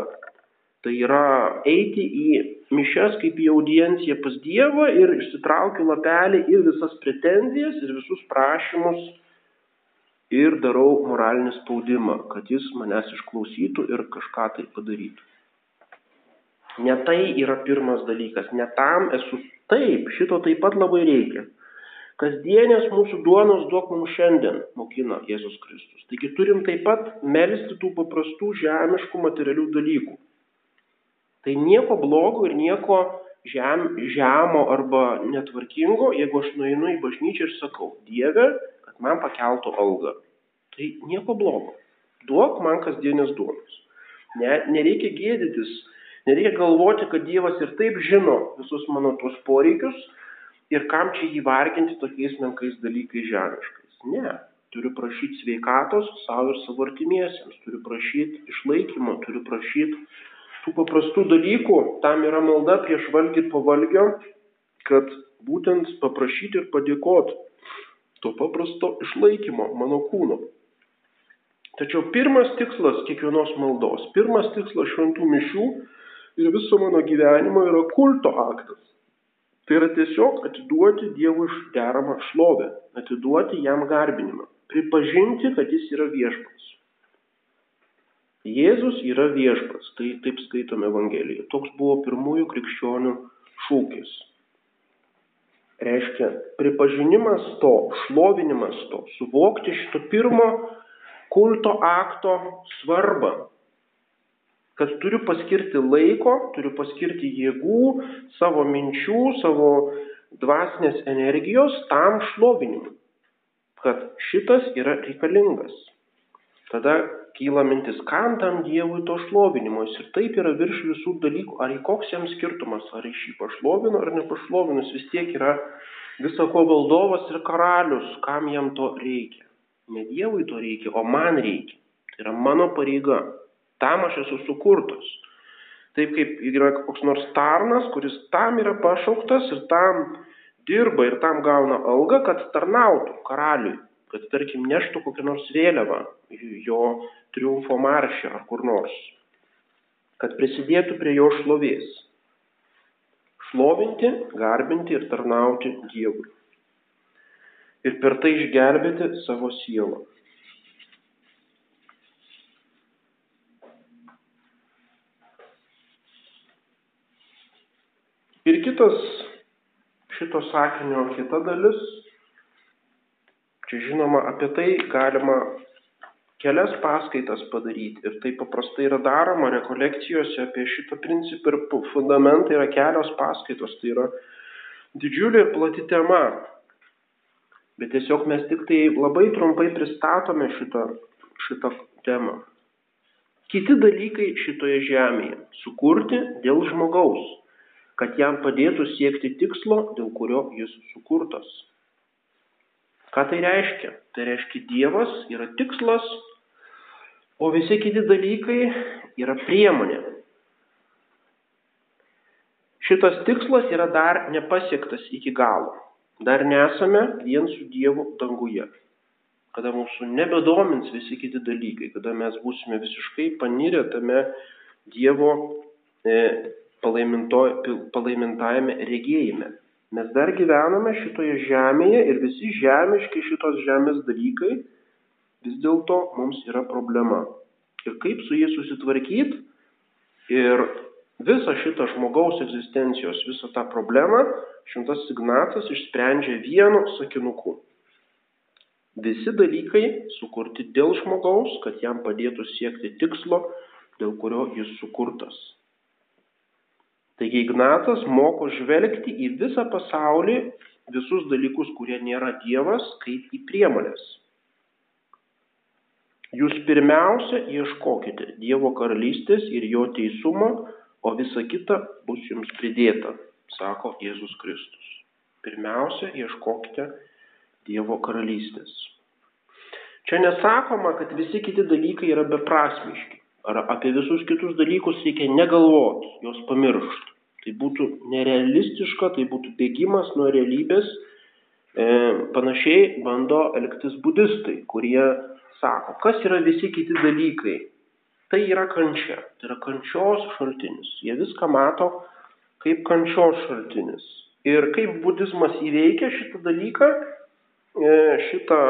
Tai yra eiti į mišes kaip į audienciją pas Dievą ir išsitraukiu lapelį ir visas pretenzijas ir visus prašymus ir darau moralinį spaudimą, kad jis manęs išklausytų ir kažką tai padarytų. Ne tai yra pirmas dalykas, ne tam esu taip, šito taip pat labai reikia. Kasdienės mūsų duonos duok mums šiandien, mokina Jėzus Kristus. Taigi turim taip pat melisti tų paprastų žemiškų materialių dalykų. Tai nieko blogo ir nieko žem, žemo arba netvarkingo, jeigu aš nueinu į bažnyčią ir sakau, Dieve, man pakeltų algą. Tai nieko blogo. Duok man kasdienės duonos. Ne, nereikia gėdytis, nereikia galvoti, kad Dievas ir taip žino visus mano tuos poreikius ir kam čia jį varginti tokiais menkais dalykais žemiškais. Ne, turiu prašyti sveikatos savo ir savo artimiesiems, turiu prašyti išlaikymo, turiu prašyti tų paprastų dalykų, tam yra malda prieš valgį po valgio, kad būtent paprašyti ir padėkoti to paprasto išlaikymo mano kūno. Tačiau pirmas tikslas kiekvienos maldos, pirmas tikslas šventų mišių ir viso mano gyvenimo yra kulto aktas. Tai yra tiesiog atiduoti Dievui deramą šlovę, atiduoti jam garbinimą, pripažinti, kad jis yra viešpats. Jėzus yra viešpats, tai taip skaitome Evangelijoje. Toks buvo pirmųjų krikščionių šūkis. Reiškia, pripažinimas to, šlovinimas to, suvokti šito pirmo kulto akto svarbą, kad turiu paskirti laiko, turiu paskirti jėgų, savo minčių, savo dvasinės energijos tam šlovinimui, kad šitas yra reikalingas. Tada kyla mintis, kam tam Dievui to šlovinimo, jis ir taip yra virš visų dalykų, ar į koks jam skirtumas, ar iš jį pašlovino ar nepašlovinus, vis tiek yra visako valdovas ir karalius, kam jam to reikia. Ne Dievui to reikia, o man reikia. Tai yra mano pareiga. Tam aš esu sukurtas. Taip kaip yra koks nors tarnas, kuris tam yra pašauktas ir tam dirba ir tam gauna algą, kad tarnautų karaliui, kad tarkim neštų kokią nors vėliavą, jo triumfo maršę ar kur nors, kad prisidėtų prie jo šlovės. Šlovinti, garbinti ir tarnauti Dievui. Ir per tai išgelbėti savo sielą. Ir kitas šito sakinio kita dalis, čia žinoma, apie tai galima kelias paskaitas padaryti ir tai paprastai yra daroma rekolekcijose apie šitą principą ir fundamentą yra kelios paskaitos, tai yra didžiulė ir plati tema. Bet tiesiog mes tik tai labai trumpai pristatome šitą, šitą temą. Kiti dalykai šitoje žemėje - sukurti dėl žmogaus kad jam padėtų siekti tikslo, dėl kurio jis sukurtas. Ką tai reiškia? Tai reiškia, Dievas yra tikslas, o visi kiti dalykai yra priemonė. Šitas tikslas yra dar nepasiektas iki galo. Dar nesame vien su Dievu danguje. Kada mūsų nebedomins visi kiti dalykai, kada mes būsime visiškai panirę tame Dievo e, palaimintajame regėjime. Mes dar gyvename šitoje žemėje ir visi žemiški šitos žemės dalykai vis dėlto mums yra problema. Ir kaip su jais susitvarkyti ir visą šitą žmogaus egzistencijos, visą tą problemą šimtas signatas išsprendžia vienu sakinuku. Visi dalykai sukurti dėl žmogaus, kad jam padėtų siekti tikslo, dėl kurio jis sukurtas. Taigi Ignatas moko žvelgti į visą pasaulį, visus dalykus, kurie nėra Dievas, kaip į priemonės. Jūs pirmiausia ieškokite Dievo karalystės ir jo teisumo, o visa kita bus jums pridėta, sako Jėzus Kristus. Pirmiausia, ieškokite Dievo karalystės. Čia nesakoma, kad visi kiti dalykai yra beprasmiški. Ar apie visus kitus dalykus reikia negalvoti, juos pamiršti. Tai būtų nerealistiška, tai būtų bėgimas nuo realybės. E, panašiai bando elgtis budistai, kurie sako, kas yra visi kiti dalykai. Tai yra kančia, tai yra kančios šaltinis. Jie viską mato kaip kančios šaltinis. Ir kaip budizmas įveikia šitą dalyką, e, šitą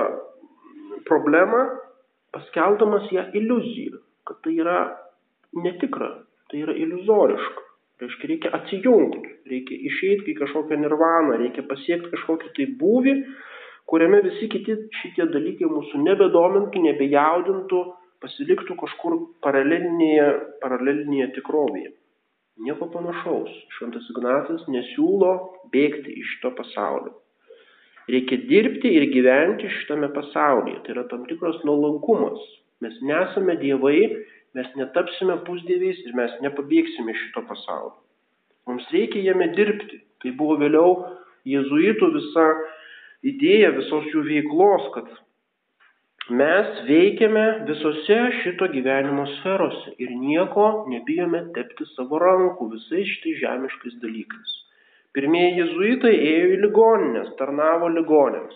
problemą, paskeldamas ją iliuziją kad tai yra netikra, tai yra iliuzoriška. Reiškia, reikia atsijungti, reikia išeiti į kažkokią nirvaną, reikia pasiekti kažkokį tai būvį, kuriame visi kiti šitie dalykai mūsų nebedomintų, nebejaudintų, pasiliktų kažkur paralelinėje, paralelinėje tikrovėje. Nieko panašaus. Šventas Ignatas nesiūlo bėgti iš šito pasaulio. Reikia dirbti ir gyventi šitame pasaulyje. Tai yra tam tikras nuolankumas, Mes nesame dievai, mes netapsime pusdieviais ir mes nepabėgsime iš šito pasaulio. Mums reikia jame dirbti. Tai buvo vėliau jėzuitų visa idėja visos jų veiklos, kad mes veikiame visose šito gyvenimo sferose ir nieko nebijome tepti savo rankų visais šitais žemiškais dalykais. Pirmieji jėzuitai ėjo į ligoninės, tarnavo ligonėms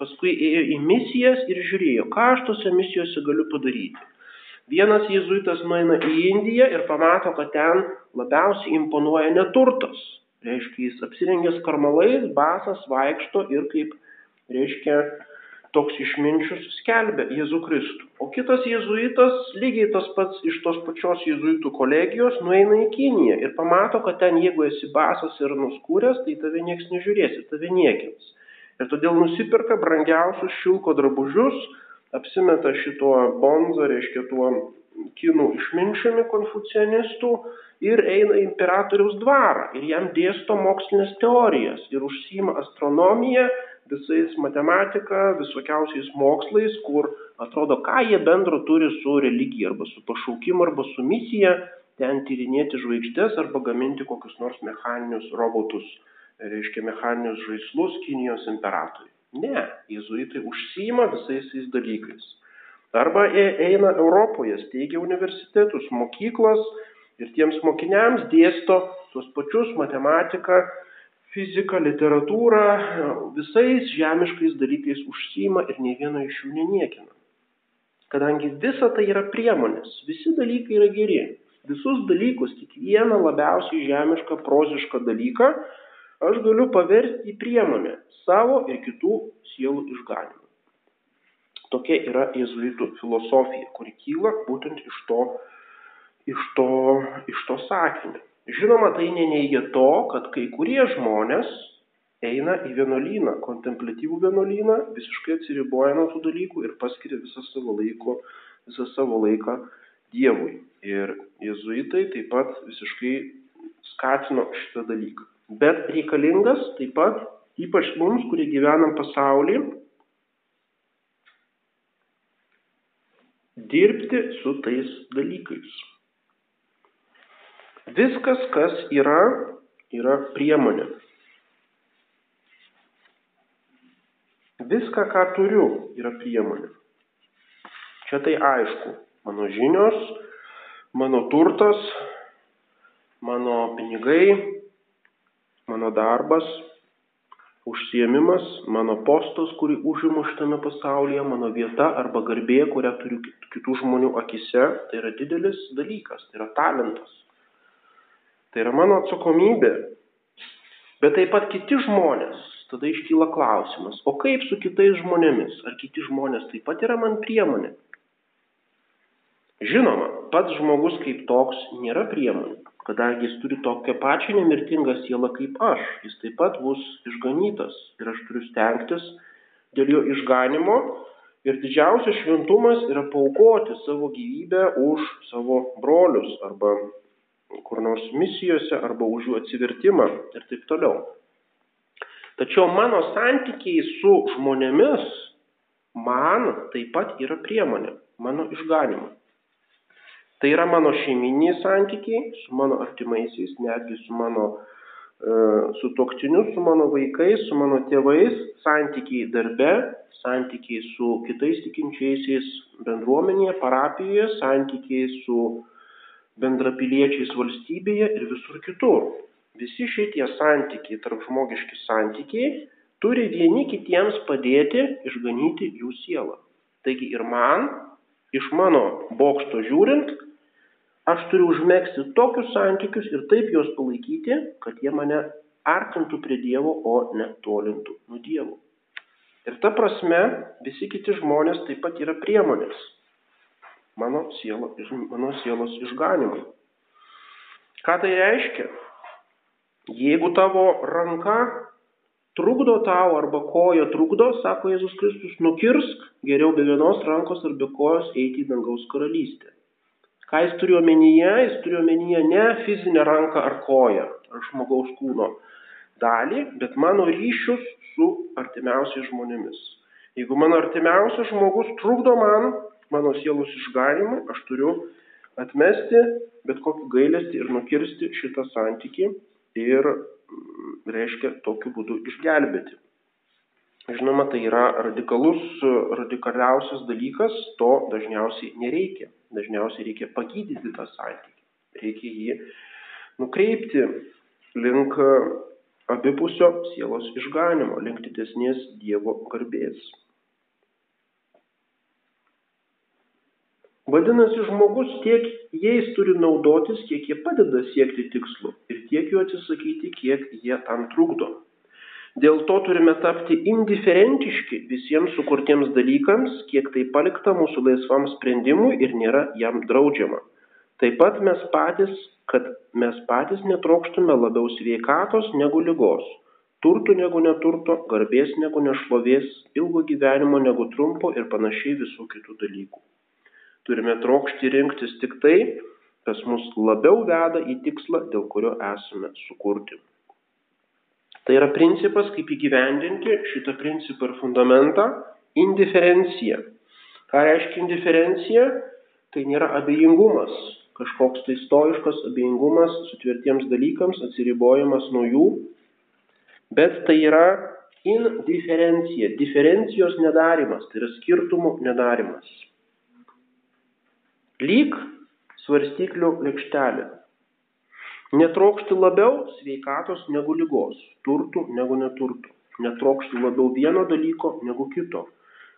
paskui ėjo į misijas ir žiūrėjo, ką aš tose misijose galiu padaryti. Vienas jėzuitas nueina į Indiją ir pamato, kad ten labiausiai imponuoja neturtas. Reiškia, jis apsirengęs karmalais, basas vaikšto ir kaip, reiškia, toks išminčius skelbia Jėzų Kristų. O kitas jėzuitas, lygiai tas pats iš tos pačios jėzuitų kolegijos, nueina į Kiniją ir pamato, kad ten jeigu esi basas ir nuskūręs, tai tave nieks nežiūrės tave niekins ir todėl nusiperka brangiausius šilko drabužius, apsimeta šituo bonzo, reiškia tuo kinų išminčiumi konfucianistų ir eina į imperatoriaus dvarą. Ir jam dėsto mokslinės teorijas ir užsima astronomiją, visais matematika, visokiausiais mokslais, kur atrodo, ką jie bendro turi su religija arba su pašaukimu arba su misija ten tyrinėti žvaigždės arba gaminti kokius nors mechaninius robotus reiškia mechaninius žaislus Kinijos imperatoriui. Ne, jėzuitai užsima visais tais dalykais. Arba eina Europoje, steigia universitetus, mokyklas ir tiems mokiniams dėsto tuos pačius matematiką, fiziką, literatūrą, visais žemiškais dalykais užsima ir nei vieno iš jų neniekina. Kadangi visa tai yra priemonės, visi dalykai yra geri. Visus dalykus, kiekvieną labiausiai žemišką, prozišką dalyką aš galiu paversti į priemonę savo ir kitų sielų išganimą. Tokia yra jėzuitų filosofija, kuri kyla būtent iš to, iš to, iš to sakinio. Žinoma, tai neneigia to, kad kai kurie žmonės eina į vienuolyną, kontemplatyvų vienuolyną, visiškai atsiriboja nuo tų dalykų ir paskiria visą savo, laiko, visą savo laiką Dievui. Ir jezuitai taip pat visiškai skatino šitą dalyką bet reikalingas taip pat, ypač mums, kurie gyvenam pasaulyje, dirbti su tais dalykais. Viskas, kas yra, yra priemonė. Viską, ką turiu, yra priemonė. Čia tai aišku. Mano žinios, mano turtas, mano pinigai, mano darbas, užsiemimas, mano postas, kurį užimu šitame pasaulyje, mano vieta arba garbė, kurią turiu kitų žmonių akise, tai yra didelis dalykas, tai yra talentas. Tai yra mano atsakomybė. Bet taip pat kiti žmonės, tada iškyla klausimas, o kaip su kitais žmonėmis? Ar kiti žmonės taip pat yra man priemonė? Žinoma, pats žmogus kaip toks nėra priemonė kadangi jis turi tokią pačią nemirtingą sielą kaip aš, jis taip pat bus išganytas ir aš turiu stengtis dėl jo išganimo ir didžiausias šventumas yra paukoti savo gyvybę už savo brolius arba kur nors misijose arba už jų atsivertimą ir taip toliau. Tačiau mano santykiai su žmonėmis man taip pat yra priemonė mano išganimo. Tai yra mano šeiminiai santykiai su mano artimaisiais, netgi su mano su toktiniu, su mano vaikais, su mano tėvais, santykiai darbe, santykiai su kitais tikinčiaisiais bendruomenėje, parapijoje, santykiai su bendrapiliečiais valstybėje ir visur kitur. Visi šitie santykiai, tarp žmogiški santykiai, turi vieni kitiems padėti išganyti jų sielą. Taigi ir man, iš mano bokšto žiūrint, aš turiu užmėgsti tokius santykius ir taip juos palaikyti, kad jie mane artintų prie Dievo, o ne tolintų nuo Dievo. Ir ta prasme, visi kiti žmonės taip pat yra priemonės mano, sielo, mano sielos išganimui. Ką tai reiškia? Jeigu tavo ranka trukdo tau arba koja trukdo, sako Jėzus Kristus, nukirsk geriau be vienos rankos ar be kojos eiti į dangaus karalystę. Ką jis turi omenyje? Jis turi omenyje ne fizinę ranką ar koją ar žmogaus kūno dalį, bet mano ryšius su artimiausiais žmonėmis. Jeigu mano artimiausias žmogus trukdo man, mano sielos išganimui, aš turiu atmesti bet kokį gailestį ir nukirsti šitą santykį ir, mm, reiškia, tokiu būdu išgelbėti. Žinoma, tai yra radikalus, radikaliausias dalykas, to dažniausiai nereikia. Dažniausiai reikia pagydyti tą santykį. Reikia jį nukreipti link abipusio sielos išganimo, link didesnės Dievo garbės. Vadinasi, žmogus tiek jais turi naudotis, kiek jie padeda siekti tikslo ir tiek jų atsisakyti, kiek jie tam trukdo. Dėl to turime tapti indiferentiški visiems sukurtiems dalykams, kiek tai palikta mūsų laisvam sprendimui ir nėra jam draudžiama. Taip pat mes patys, kad mes patys netrokštume labiau sveikatos negu lygos, turtų negu neturto, garbės negu nešlovės, ilgo gyvenimo negu trumpo ir panašiai visų kitų dalykų. Turime trokšti rinktis tik tai, kas mus labiau veda į tikslą, dėl kurio esame sukurti. Tai yra principas, kaip įgyvendinti šitą principą ir fundamentą - indiferencija. Ką reiškia indiferencija? Tai nėra abejingumas, kažkoks tai stoiškas abejingumas sutvirtiems dalykams, atsiribojimas nuo jų, bet tai yra indiferencija, diferencijos nedarimas, tai yra skirtumų nedarimas lyg svarstyklių lėkštelė. Netrokšti labiau sveikatos negu lygos, turtų negu neturtų. Netrokšti labiau vieno dalyko negu kito.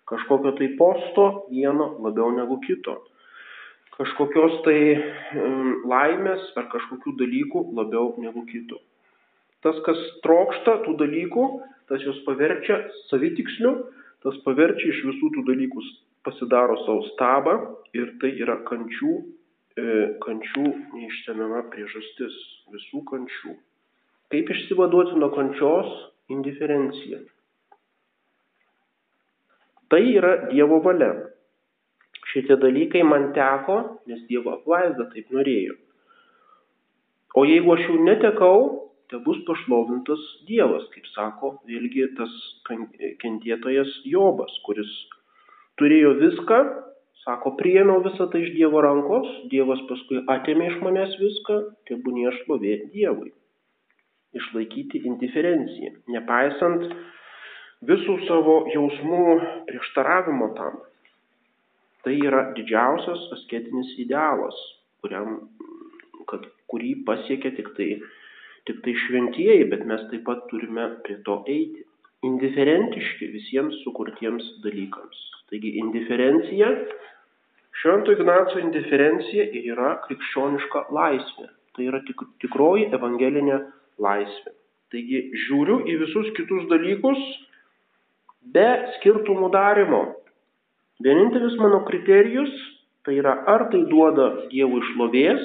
Kažkokio tai posto vieno labiau negu kito. Kažkokios tai laimės ar kažkokių dalykų labiau negu kito. Tas, kas trokšta tų dalykų, tas juos paverčia savitiksliu, tas paverčia iš visų tų dalykų pasidaro savo stabą ir tai yra kančių, kančių neišsemiama priežastis visų kančių. Kaip išsivaduoti nuo kančios? Indiferencija. Tai yra Dievo valia. Šitie dalykai man teko, nes Dievo apvaizda taip norėjo. O jeigu aš jų netekau, te bus pašlovintas Dievas, kaip sako vėlgi tas kentėtojas Jobas, kuris turėjo viską, sako, priėmiau visą tai iš Dievo rankos, Dievas paskui atėmė iš manęs viską, tebūnie šlovė Dievui. Išlaikyti indiferenciją, nepaisant visų savo jausmų prieštaravimo tam. Tai yra didžiausias asketinis idealas, kuriam, kad, kurį pasiekia tik tai, tik tai šventieji, bet mes taip pat turime prie to eiti indiferentiški visiems sukurtiems dalykams. Taigi indiferencija, Švento Ignaco indiferencija ir yra krikščioniška laisvė. Tai yra tik, tikroji evangelinė laisvė. Taigi žiūriu į visus kitus dalykus be skirtumų darimo. Vienintelis mano kriterijus tai yra ar tai duoda Dievui šlovės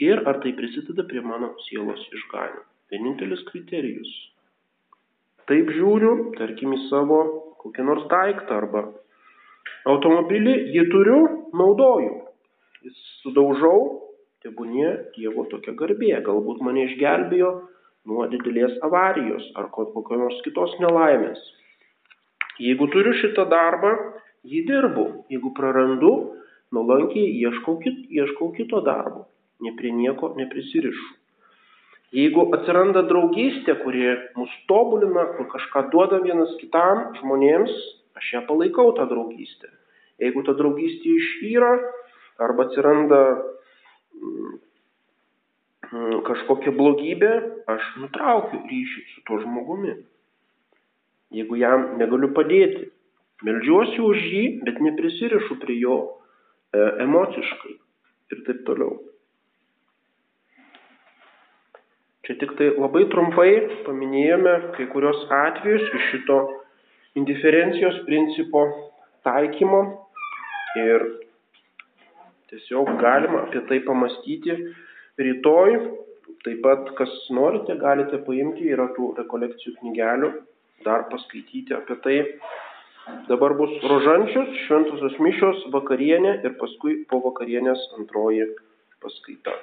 ir ar tai prisideda prie mano sielos išganimo. Vienintelis kriterijus. Taip žiūriu, tarkim, į savo kokį nors daiktą arba automobilį, jį turiu, naudoju. Jis sudaužau, tebūnie Dievo tokia garbė. Galbūt mane išgelbėjo nuo didelės avarijos ar kokio nors kitos nelaimės. Jeigu turiu šitą darbą, jį dirbu. Jeigu prarandu, nuolankiai ieškau, kit, ieškau kito darbo. Ne prie nieko neprisirišu. Jeigu atsiranda draugystė, kuri mus tobulina, kur kažką duoda vienas kitam žmonėms, aš ją palaikau tą draugystę. Jeigu ta draugystė išyra arba atsiranda mm, mm, kažkokia blogybė, aš nutraukiu ryšį su tuo žmogumi. Jeigu jam negaliu padėti, meldžiuosi už jį, bet neprisirišu prie jo e, emociškai ir taip toliau. Čia tik tai labai trumpai paminėjome kai kurios atvejus iš šito indiferencijos principo taikymo ir tiesiog galima apie tai pamastyti rytoj. Taip pat, kas norite, galite paimti, yra tų rekolekcijų knygelių, dar paskaityti apie tai. Dabar bus rožančius, šventosios mišios, vakarienė ir paskui po vakarienės antroji paskaita.